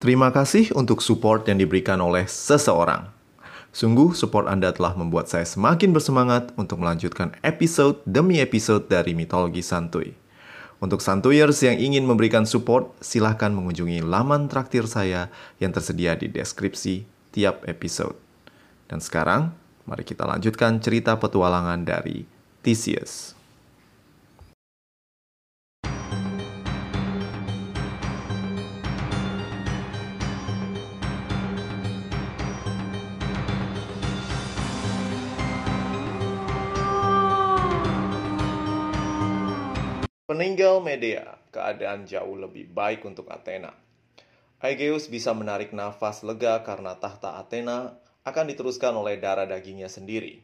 Terima kasih untuk support yang diberikan oleh seseorang. Sungguh, support Anda telah membuat saya semakin bersemangat untuk melanjutkan episode demi episode dari Mitologi Santuy. Untuk Santuyers yang ingin memberikan support, silahkan mengunjungi laman traktir saya yang tersedia di deskripsi tiap episode. Dan sekarang, mari kita lanjutkan cerita petualangan dari Theseus. Peninggal Medea, keadaan jauh lebih baik untuk Athena. Aegeus bisa menarik nafas lega karena tahta Athena akan diteruskan oleh darah dagingnya sendiri.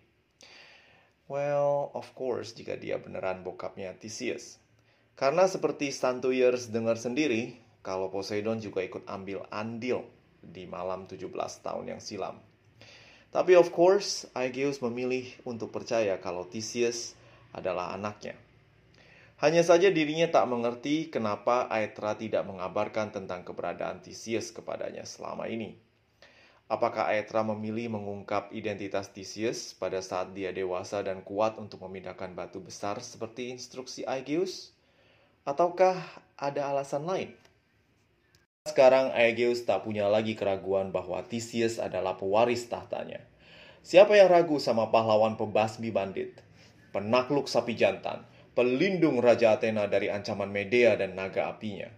Well, of course jika dia beneran bokapnya Theseus. Karena seperti Stantuyers dengar sendiri, kalau Poseidon juga ikut ambil andil di malam 17 tahun yang silam. Tapi of course, Aegeus memilih untuk percaya kalau Theseus adalah anaknya. Hanya saja dirinya tak mengerti kenapa Aetra tidak mengabarkan tentang keberadaan Theseus kepadanya selama ini. Apakah Aetra memilih mengungkap identitas Theseus pada saat dia dewasa dan kuat untuk memindahkan batu besar seperti instruksi Aegeus? Ataukah ada alasan lain? Sekarang Aegeus tak punya lagi keraguan bahwa Theseus adalah pewaris tahtanya. Siapa yang ragu sama pahlawan pembasmi bandit, penakluk sapi jantan, pelindung Raja Athena dari ancaman Medea dan naga apinya.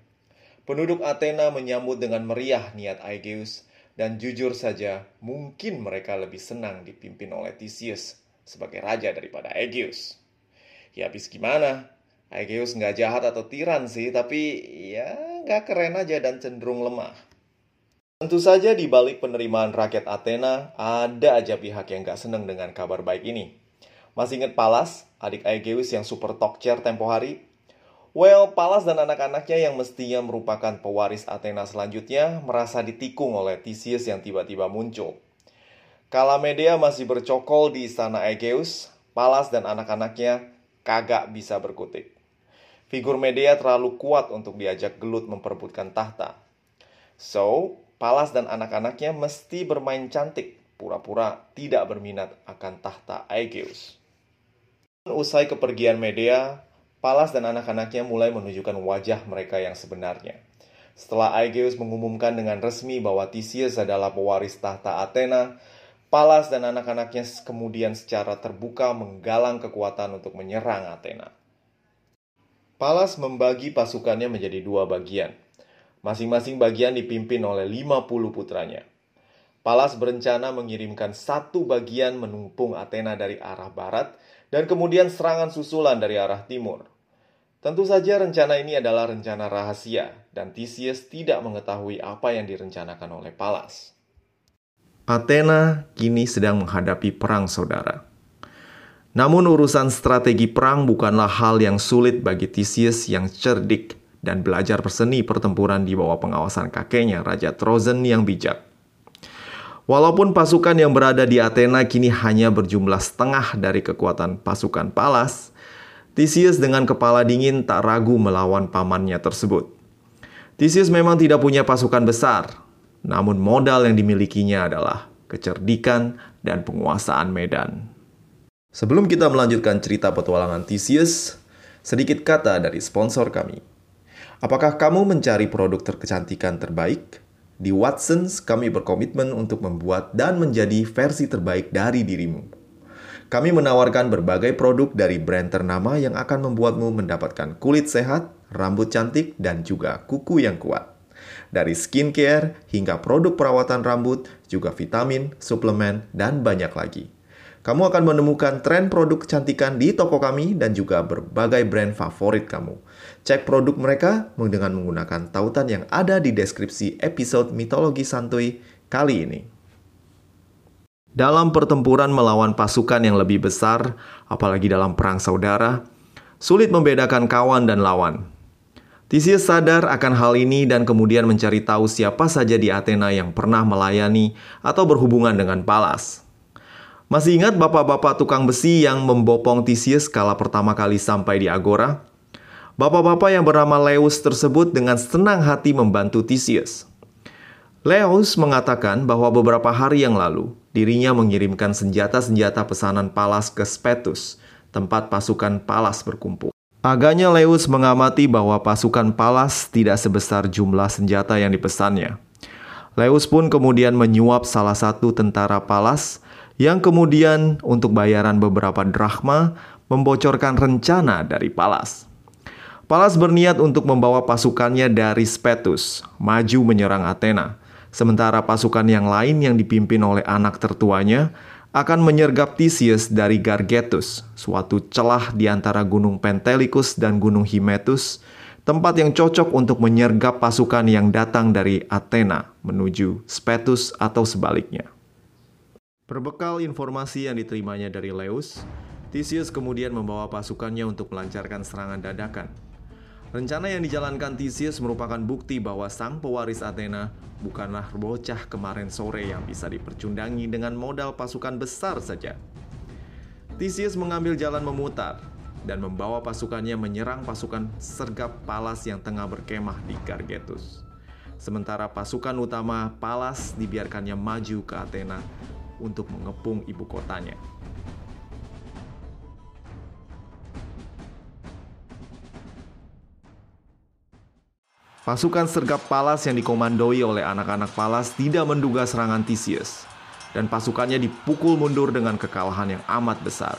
Penduduk Athena menyambut dengan meriah niat Aegeus, dan jujur saja mungkin mereka lebih senang dipimpin oleh Theseus sebagai raja daripada Aegeus. Ya habis gimana? Aegeus nggak jahat atau tiran sih, tapi ya nggak keren aja dan cenderung lemah. Tentu saja di balik penerimaan rakyat Athena, ada aja pihak yang nggak senang dengan kabar baik ini. Masih ingat Palas, adik Aegeus yang super chair tempo hari? Well, Palas dan anak-anaknya yang mestinya merupakan pewaris Athena selanjutnya merasa ditikung oleh Theseus yang tiba-tiba muncul. Kala Medea masih bercokol di istana Aegeus, Palas dan anak-anaknya kagak bisa berkutik. Figur Medea terlalu kuat untuk diajak gelut memperebutkan tahta. So, Palas dan anak-anaknya mesti bermain cantik, pura-pura tidak berminat akan tahta Aegeus. Usai kepergian Medea, Palas dan anak-anaknya mulai menunjukkan wajah mereka yang sebenarnya. Setelah Aegeus mengumumkan dengan resmi bahwa Theseus adalah pewaris tahta Athena, Palas dan anak-anaknya kemudian secara terbuka menggalang kekuatan untuk menyerang Athena. Palas membagi pasukannya menjadi dua bagian. Masing-masing bagian dipimpin oleh 50 putranya. Palas berencana mengirimkan satu bagian menumpung Athena dari arah barat dan kemudian serangan susulan dari arah timur. Tentu saja rencana ini adalah rencana rahasia dan Theseus tidak mengetahui apa yang direncanakan oleh Palas. Athena kini sedang menghadapi perang saudara. Namun urusan strategi perang bukanlah hal yang sulit bagi Theseus yang cerdik dan belajar berseni pertempuran di bawah pengawasan kakeknya Raja Trozen yang bijak. Walaupun pasukan yang berada di Athena kini hanya berjumlah setengah dari kekuatan pasukan Palas, Theseus dengan kepala dingin tak ragu melawan pamannya tersebut. Theseus memang tidak punya pasukan besar, namun modal yang dimilikinya adalah kecerdikan dan penguasaan medan. Sebelum kita melanjutkan cerita petualangan Theseus, sedikit kata dari sponsor kami. Apakah kamu mencari produk terkecantikan terbaik? Di Watsons, kami berkomitmen untuk membuat dan menjadi versi terbaik dari dirimu. Kami menawarkan berbagai produk dari brand ternama yang akan membuatmu mendapatkan kulit sehat, rambut cantik, dan juga kuku yang kuat. Dari skincare hingga produk perawatan rambut, juga vitamin, suplemen, dan banyak lagi. Kamu akan menemukan tren produk kecantikan di toko kami dan juga berbagai brand favorit kamu. Cek produk mereka dengan menggunakan tautan yang ada di deskripsi episode Mitologi Santuy kali ini. Dalam pertempuran melawan pasukan yang lebih besar, apalagi dalam perang saudara, sulit membedakan kawan dan lawan. Theseus sadar akan hal ini dan kemudian mencari tahu siapa saja di Athena yang pernah melayani atau berhubungan dengan Palas. Masih ingat bapak-bapak tukang besi yang membopong Theseus kala pertama kali sampai di Agora? Bapak-bapak yang bernama Leus tersebut dengan senang hati membantu Theseus. Leos mengatakan bahwa beberapa hari yang lalu dirinya mengirimkan senjata-senjata pesanan Palas ke Spetus, tempat pasukan Palas berkumpul. Agaknya Leus mengamati bahwa pasukan Palas tidak sebesar jumlah senjata yang dipesannya. Leus pun kemudian menyuap salah satu tentara Palas yang kemudian untuk bayaran beberapa drachma membocorkan rencana dari Palas. Palas berniat untuk membawa pasukannya dari Spetus, maju menyerang Athena, sementara pasukan yang lain yang dipimpin oleh anak tertuanya akan menyergap Theseus dari Gargetus, suatu celah di antara Gunung Pentelicus dan Gunung Hymettus, tempat yang cocok untuk menyergap pasukan yang datang dari Athena menuju Spetus atau sebaliknya. Berbekal informasi yang diterimanya dari Leus, Theseus kemudian membawa pasukannya untuk melancarkan serangan dadakan. Rencana yang dijalankan Theseus merupakan bukti bahwa sang pewaris Athena bukanlah bocah kemarin sore yang bisa dipercundangi dengan modal pasukan besar saja. Theseus mengambil jalan memutar dan membawa pasukannya menyerang pasukan sergap Palas yang tengah berkemah di Gargetus. Sementara pasukan utama Palas dibiarkannya maju ke Athena untuk mengepung ibu kotanya. Pasukan sergap Palas yang dikomandoi oleh anak-anak Palas tidak menduga serangan Theseus, dan pasukannya dipukul mundur dengan kekalahan yang amat besar.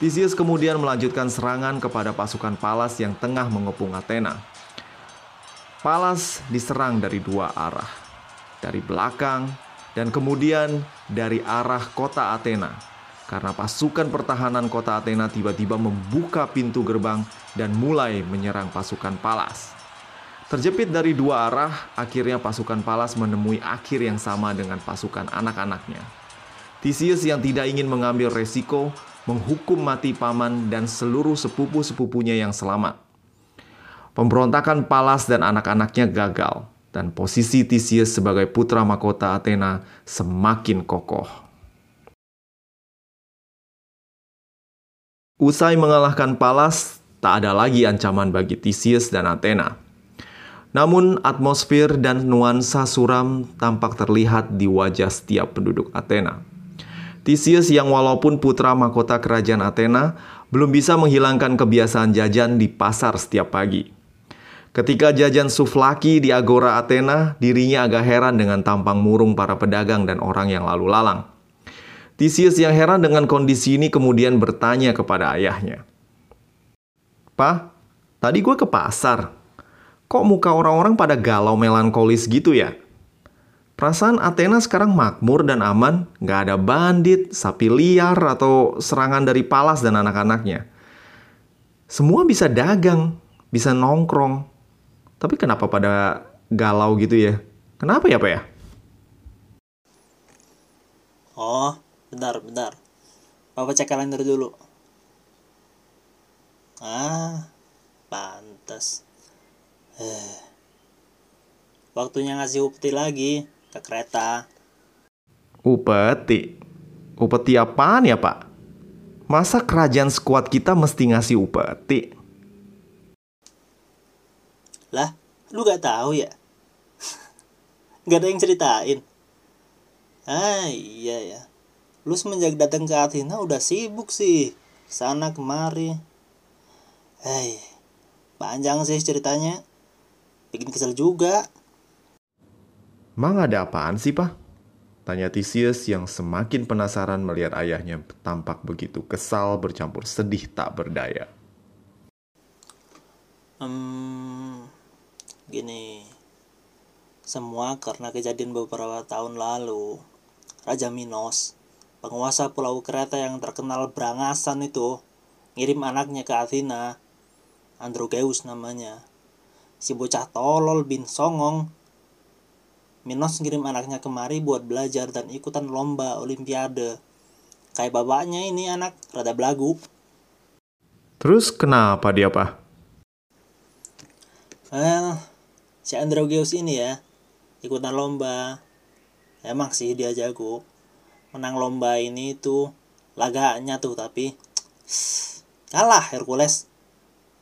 Theseus kemudian melanjutkan serangan kepada pasukan Palas yang tengah mengepung Athena. Palas diserang dari dua arah, dari belakang dan kemudian dari arah kota Athena, karena pasukan pertahanan kota Athena tiba-tiba membuka pintu gerbang dan mulai menyerang pasukan Palas. Terjepit dari dua arah, akhirnya pasukan Palas menemui akhir yang sama dengan pasukan anak-anaknya. Theseus yang tidak ingin mengambil resiko menghukum mati paman dan seluruh sepupu-sepupunya yang selamat. Pemberontakan Palas dan anak-anaknya gagal, dan posisi Theseus sebagai putra mahkota Athena semakin kokoh. Usai mengalahkan Palas, tak ada lagi ancaman bagi Theseus dan Athena. Namun atmosfer dan nuansa suram tampak terlihat di wajah setiap penduduk Athena. Theseus yang walaupun putra mahkota kerajaan Athena belum bisa menghilangkan kebiasaan jajan di pasar setiap pagi. Ketika jajan suflaki di Agora Athena, dirinya agak heran dengan tampang murung para pedagang dan orang yang lalu lalang. Theseus yang heran dengan kondisi ini kemudian bertanya kepada ayahnya. "Pak, tadi gue ke pasar, Kok muka orang-orang pada galau melankolis gitu ya? Perasaan Athena sekarang makmur dan aman, nggak ada bandit, sapi liar, atau serangan dari Palas dan anak-anaknya. Semua bisa dagang, bisa nongkrong. Tapi kenapa pada galau gitu ya? Kenapa ya Pak ya? Oh, bentar. Bapak cek kalender dulu. Ah, pantas. Eh, waktunya ngasih upeti lagi ke kereta. Upeti? Upeti apaan ya pak? Masa kerajaan sekuat kita mesti ngasih upeti? Lah, lu gak tahu ya? gak ada yang ceritain. Ah iya ya. Lu semenjak datang ke Athena udah sibuk sih. Sana kemari. Hei, panjang sih ceritanya bikin kesel juga. Mang ada apaan sih, Pak? Tanya Theseus yang semakin penasaran melihat ayahnya tampak begitu kesal bercampur sedih tak berdaya. Hmm, gini, semua karena kejadian beberapa tahun lalu. Raja Minos, penguasa pulau kereta yang terkenal berangasan itu, ngirim anaknya ke Athena, Androgeus namanya si bocah tolol bin songong Minos ngirim anaknya kemari buat belajar dan ikutan lomba olimpiade. Kayak bapaknya ini anak rada belagu. Terus kenapa dia, Pak? Well, si Androgeus ini ya, ikutan lomba. Emang sih dia jago. Menang lomba ini tuh laganya tuh tapi kalah Hercules.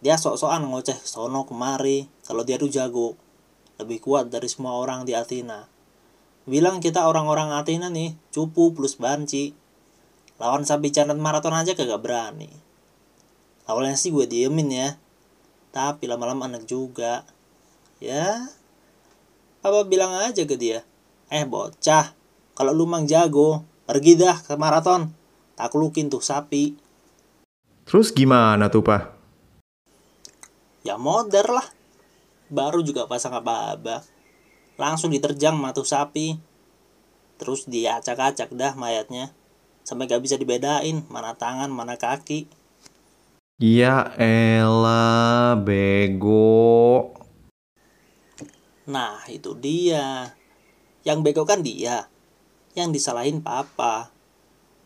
Dia sok-sokan ngoceh sono kemari kalau dia tuh jago. Lebih kuat dari semua orang di Athena. bilang kita orang-orang Athena nih cupu plus banci. Lawan sapi jantan maraton aja kagak berani. Awalnya sih gue diemin ya. Tapi lama-lama anak juga. Ya apa bilang aja ke dia. Eh bocah kalau lu mang jago pergi dah ke maraton. Taklukin tuh sapi. Terus gimana tuh, Pak? ya modern lah baru juga pasang apa-apa langsung diterjang matu sapi. Terus diacak-acak dah mayatnya. Sampai gak bisa dibedain mana tangan mana kaki. Ya elah, bego. nah itu dia. Yang bego kan dia. Yang disalahin papa.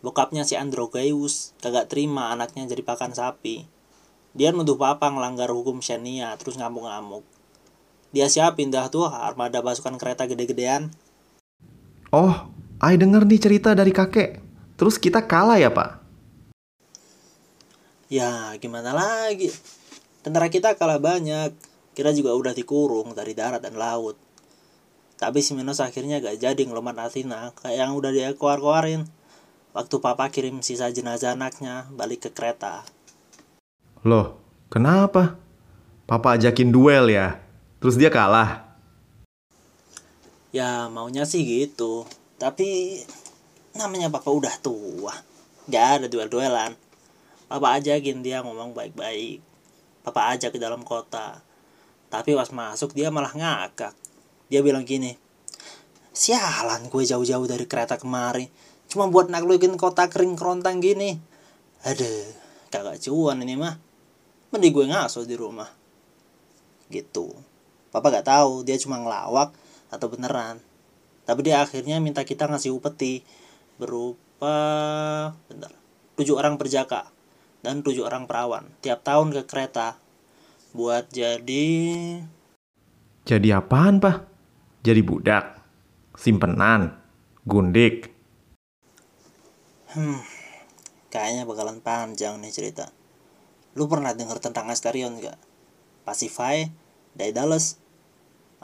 Bokapnya si Androgeus kagak terima anaknya jadi pakan sapi. Dia nuduh papa ngelanggar hukum Xenia terus ngamuk-ngamuk dia siapin dah tuh armada pasukan kereta gede-gedean Oh, I denger nih cerita dari kakek. Terus kita kalah ya, Pak? Ya gimana lagi Tentara kita kalah banyak Kita juga udah dikurung dari darat dan laut Tapi si Minos akhirnya gak jadi ngelomat Athena Kayak yang udah dia keluar-keluarin Waktu papa kirim sisa jenazah anaknya balik ke kereta Loh, kenapa? Papa ajakin duel ya? Terus dia kalah? Ya maunya sih gitu. Tapi namanya papa udah tua. Gak ada duel-duelan. Papa ajakin dia ngomong baik-baik. Papa ajak ke dalam kota. Tapi pas masuk dia malah ngakak. Dia bilang gini Sialan gue jauh-jauh dari kereta kemari. Cuma buat naklukin kota kering kerontang gini. Aduh Kagak cuan ini mah. Mending gue ngaso di rumah. Gitu Papa gak tahu dia cuma ngelawak atau beneran tapi dia akhirnya minta kita ngasih upeti berupa bentar tujuh orang perjaka dan tujuh orang perawan tiap tahun ke kereta buat jadi Jadi apaan, Pak? Jadi budak? Simpenan? Gundik? hmm kayaknya bakalan panjang nih cerita lu pernah denger tentang Asterion gak? Pacify, Daedalus,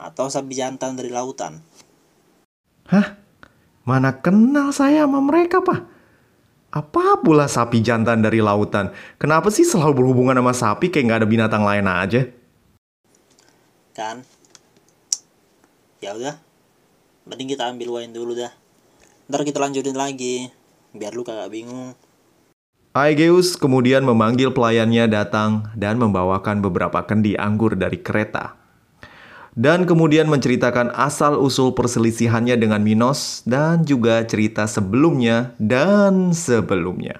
atau sapi jantan dari lautan Hah? Mana kenal saya sama mereka, Pak? Apa pula sapi jantan dari lautan? Kenapa sih selalu berhubungan sama sapi kayak nggak ada binatang lain aja? kan ya udah mending kita ambil wine dulu dah ntar kita lanjutin lagi biar lu kagak bingung Aegeus kemudian memanggil pelayannya datang dan membawakan beberapa kendi anggur dari kereta. Dan kemudian menceritakan asal-usul perselisihannya dengan Minos dan juga cerita sebelumnya dan sebelumnya.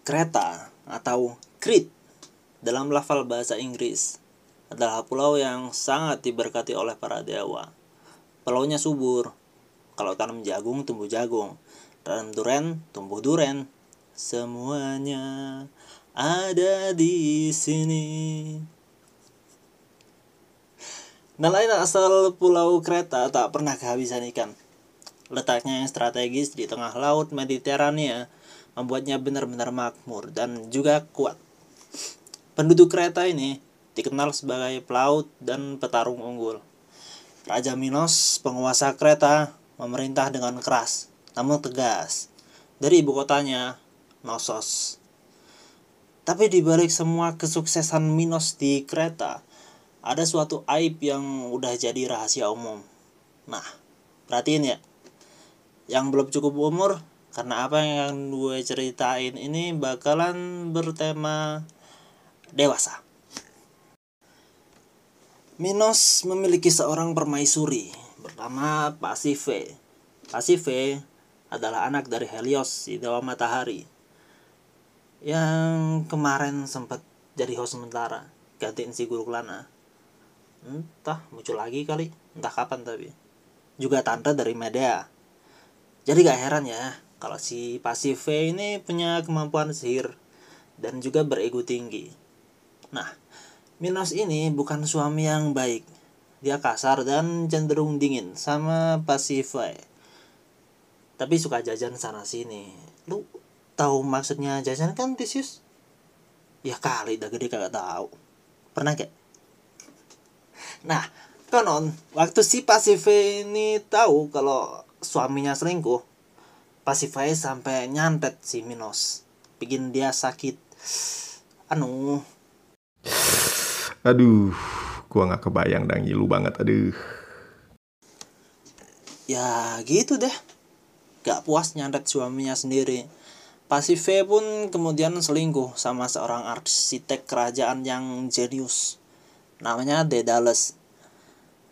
Kreta atau Crete dalam lafal bahasa Inggris adalah pulau yang sangat diberkati oleh para dewa. Pulaunya subur. Kalau tanam jagung, tumbuh jagung. Tanam duren, tumbuh duren. Semuanya ada di sini. Dan lain asal pulau Kreta tak pernah kehabisan ikan. Letaknya yang strategis di tengah laut Mediterania membuatnya benar-benar makmur dan juga kuat. Penduduk Kreta ini dikenal sebagai pelaut dan petarung unggul. Raja Minos, penguasa Kreta, memerintah dengan keras, namun tegas. Dari ibu kotanya, Nosos. Tapi di balik semua kesuksesan Minos di Kreta, ada suatu aib yang udah jadi rahasia umum. Nah, perhatiin ya. Yang belum cukup umur, karena apa yang gue ceritain ini bakalan bertema dewasa. Minos memiliki seorang permaisuri bernama Pasife. Pasife adalah anak dari Helios, si dewa matahari. Yang kemarin sempat jadi host sementara, gantiin si Guru Klana. Entah, muncul lagi kali, entah kapan tapi. Juga tante dari Medea. Jadi gak heran ya, kalau si Pasife ini punya kemampuan sihir dan juga berego tinggi. Nah, Minos ini bukan suami yang baik. Dia kasar dan cenderung dingin sama Pasifae. Tapi suka jajan sana sini. Lu tahu maksudnya jajan kan Tisius? Ya kali dah gede kagak tahu. Pernah gak? Nah, konon waktu si Pasive ini tahu kalau suaminya selingkuh Pasive sampai nyantet si Minos. Bikin dia sakit. Anu. Aduh, gua nggak kebayang dan ngilu banget. Aduh. ya gitu deh. Gak puas nyantet suaminya sendiri. Pasive pun kemudian selingkuh sama seorang arsitek kerajaan yang jenius namanya Daedalus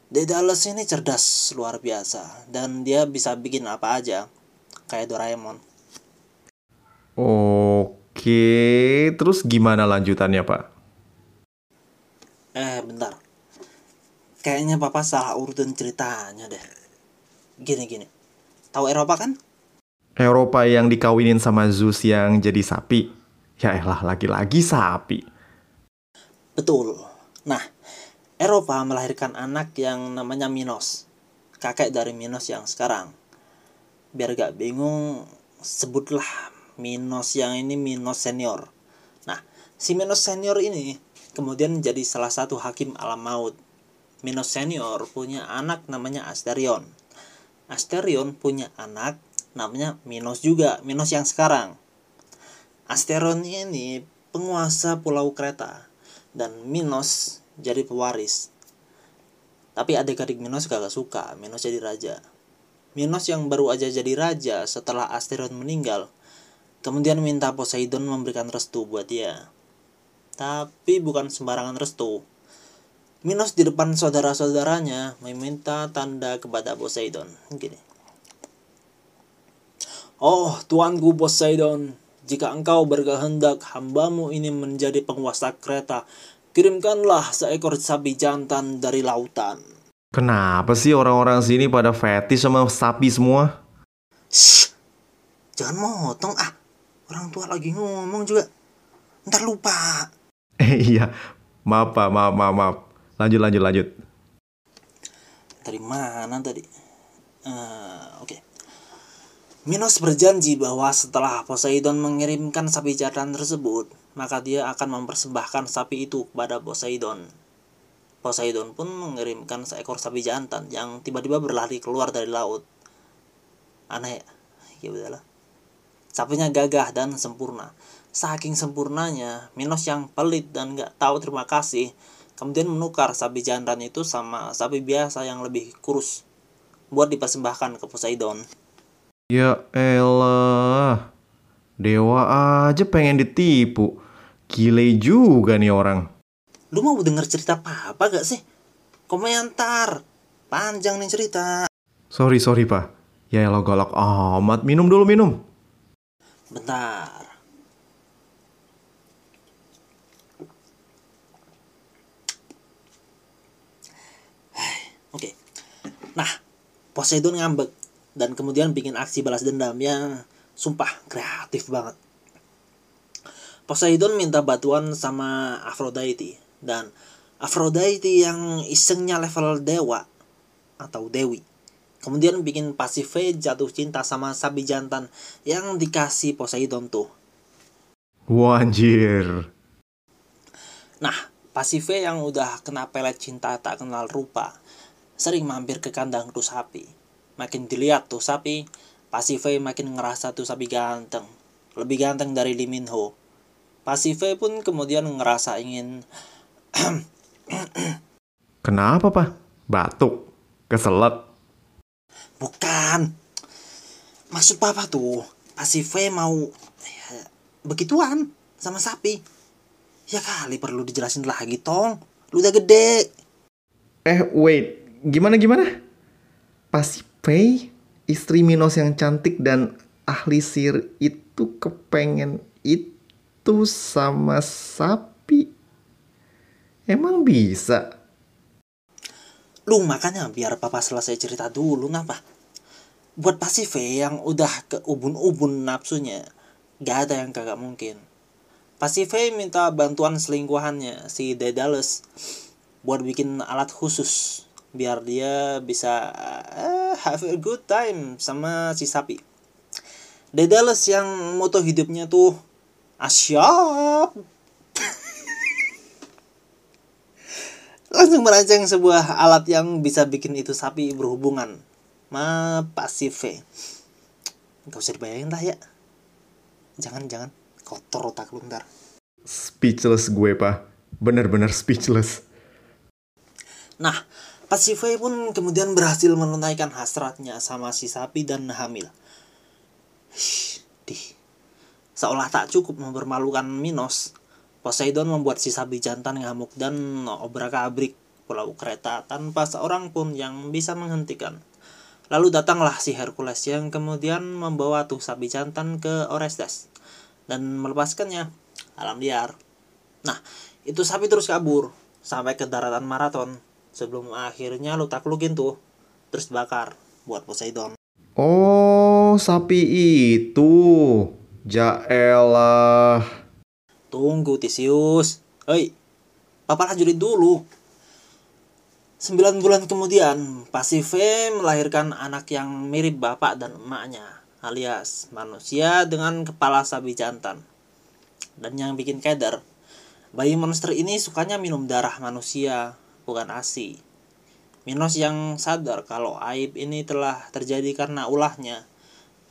Daedalus ini cerdas luar biasa dan dia bisa bikin apa aja kayak Doraemon Oke, terus gimana lanjutannya, Pak? Eh, bentar. Kayaknya papa salah urutan ceritanya deh. Gini-gini. Tahu Eropa kan? Eropa yang dikawinin sama Zeus yang jadi sapi. Ya elah, lagi-lagi sapi. Betul. Nah, Eropa melahirkan anak yang namanya Minos. Kakek dari Minos yang sekarang. Biar gak bingung, sebutlah Minos yang ini Minos senior. Nah, si Minos senior ini kemudian jadi salah satu hakim alam maut. Minos senior punya anak namanya Asterion. Asterion punya anak namanya Minos juga, Minos yang sekarang. Asterion ini penguasa pulau Kreta dan Minos jadi pewaris. Tapi adik-adik Minos gak suka, Minos jadi raja. Minos yang baru aja jadi raja setelah Asterion meninggal Kemudian minta Poseidon memberikan restu buat dia. Tapi bukan sembarangan restu. Minos di depan saudara-saudaranya meminta tanda kepada Poseidon. Gini. Oh, tuanku Poseidon, jika engkau berkehendak hambamu ini menjadi penguasa kereta, kirimkanlah seekor sapi jantan dari lautan. Kenapa sih orang-orang sini pada fetish sama sapi semua? Shh, jangan motong ah. Orang tua lagi ngomong juga. Ntar lupa. Eh iya, maaf pak, maaf, maaf, maaf. Lanjut, lanjut, lanjut. Dari mana tadi? Uh, Oke. Okay. Minos berjanji bahwa setelah Poseidon mengirimkan sapi jantan tersebut, maka dia akan mempersembahkan sapi itu kepada Poseidon. Poseidon pun mengirimkan seekor sapi jantan yang tiba-tiba berlari keluar dari laut. Aneh, ya udahlah. Sapinya gagah dan sempurna. Saking sempurnanya, Minos yang pelit dan gak tahu terima kasih, kemudian menukar sapi jantan itu sama sapi biasa yang lebih kurus, buat dipersembahkan ke Poseidon. Ya elah, dewa aja pengen ditipu. Gile juga nih orang. Lu mau denger cerita apa-apa gak sih? Komentar. Panjang nih cerita. Sorry, sorry, Pak. Ya elah galak amat. Minum dulu, minum. Bentar. Oke. Okay. Nah, Poseidon ngambek dan kemudian bikin aksi balas dendam yang sumpah kreatif banget. Poseidon minta bantuan sama Aphrodite dan Aphrodite yang isengnya level dewa atau dewi Kemudian bikin Pasive jatuh cinta sama sapi jantan yang dikasih Poseidon tuh. Wah anjir. Nah, Pasive yang udah kena pelet cinta tak kenal rupa, sering mampir ke kandang tuh sapi. Makin dilihat tuh sapi, Pasive makin ngerasa tuh sapi ganteng. Lebih ganteng dari Lee Min Ho. Pasive pun kemudian ngerasa ingin... Kenapa, Pak? Batuk? Keselak? Bukan. Maksud papa tuh, Pasive mau ya, begituan sama sapi. Ya kali perlu dijelasin lagi, Tong. Lu udah gede. Eh, wait. Gimana gimana? Pasive, istri Minos yang cantik dan ahli sihir itu kepengen itu sama sapi. Emang bisa? Lu makanya biar papa selesai cerita dulu ngapa? Buat Pasive yang udah ke ubun-ubun nafsunya, gak ada yang kagak mungkin. Pasive minta bantuan selingkuhannya, si Daedalus, buat bikin alat khusus biar dia bisa uh, have a good time sama si sapi. Daedalus yang moto hidupnya tuh asyap langsung merancang sebuah alat yang bisa bikin itu sapi berhubungan. Ma pasive. Gak usah dibayangin lah ya. Jangan, jangan. Kotor otak lu ntar. Speechless gue, Pak. Bener-bener speechless. Nah, Pasive pun kemudian berhasil menunaikan hasratnya sama si sapi dan hamil. Seolah tak cukup mempermalukan Minos, Poseidon membuat si sapi jantan ngamuk dan obrak-abrik pulau kereta tanpa seorang pun yang bisa menghentikan. Lalu datanglah si Hercules yang kemudian membawa tuh sapi jantan ke Orestes dan melepaskannya alam liar. Nah, itu sapi terus kabur sampai ke daratan Maraton sebelum akhirnya lu taklukin tuh terus bakar buat Poseidon. Oh, sapi itu. Jaelah. Tunggu Tisius. Hei, papa lanjutin dulu. Sembilan bulan kemudian, Pasive melahirkan anak yang mirip bapak dan emaknya, alias manusia dengan kepala sapi jantan. Dan yang bikin keder, bayi monster ini sukanya minum darah manusia, bukan ASI. Minos yang sadar kalau aib ini telah terjadi karena ulahnya,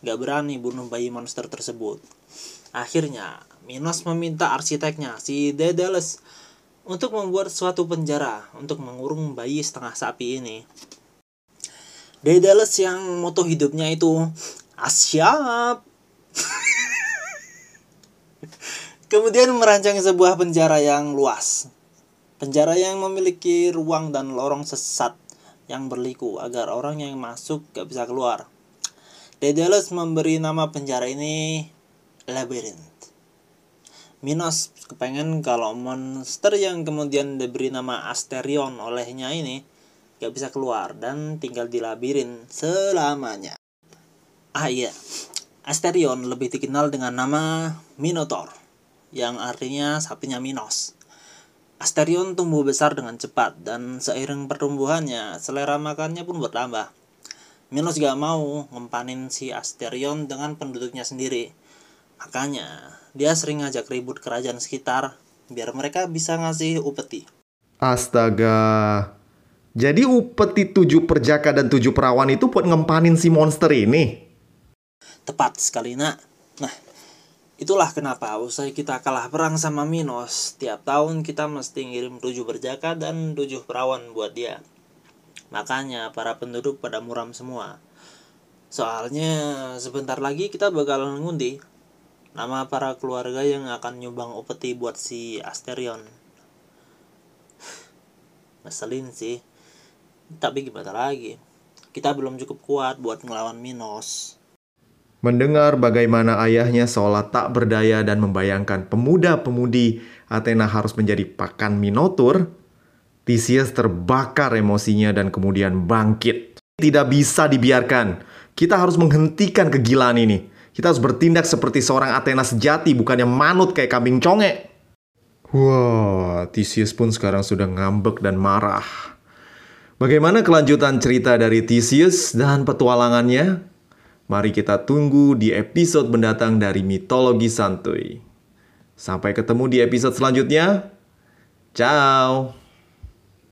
gak berani bunuh bayi monster tersebut. Akhirnya, Minos meminta arsiteknya, si Daedalus, untuk membuat suatu penjara untuk mengurung bayi setengah sapi ini. Daedalus yang moto hidupnya itu asyap. Kemudian merancang sebuah penjara yang luas. Penjara yang memiliki ruang dan lorong sesat yang berliku agar orang yang masuk gak bisa keluar. Daedalus memberi nama penjara ini Labyrinth. Minos kepengen kalau monster yang kemudian diberi nama Asterion olehnya ini gak bisa keluar dan tinggal di labirin selamanya. Ah iya, Asterion lebih dikenal dengan nama Minotaur, yang artinya sapinya Minos. Asterion tumbuh besar dengan cepat dan seiring pertumbuhannya, selera makannya pun bertambah. Minos gak mau ngempanin si Asterion dengan penduduknya sendiri. Makanya, dia sering ngajak ribut kerajaan sekitar biar mereka bisa ngasih upeti. Astaga. Jadi upeti tujuh perjaka dan tujuh perawan itu buat ngempanin si monster ini? Tepat sekali, nak. Nah, itulah kenapa usai kita kalah perang sama Minos, tiap tahun kita mesti ngirim tujuh perjaka dan tujuh perawan buat dia. Makanya para penduduk pada muram semua. Soalnya sebentar lagi kita bakal ngundi nama para keluarga yang akan nyumbang upeti buat si Asterion ngeselin sih tapi gimana lagi kita belum cukup kuat buat ngelawan Minos Mendengar bagaimana ayahnya seolah tak berdaya dan membayangkan pemuda-pemudi Athena harus menjadi pakan Minotur, Theseus terbakar emosinya dan kemudian bangkit. Tidak bisa dibiarkan. Kita harus menghentikan kegilaan ini. Kita harus bertindak seperti seorang Athena sejati, bukannya manut kayak kambing conge. Wah, Theseus pun sekarang sudah ngambek dan marah. Bagaimana kelanjutan cerita dari Theseus dan petualangannya? Mari kita tunggu di episode mendatang dari Mitologi Santuy. Sampai ketemu di episode selanjutnya. Ciao.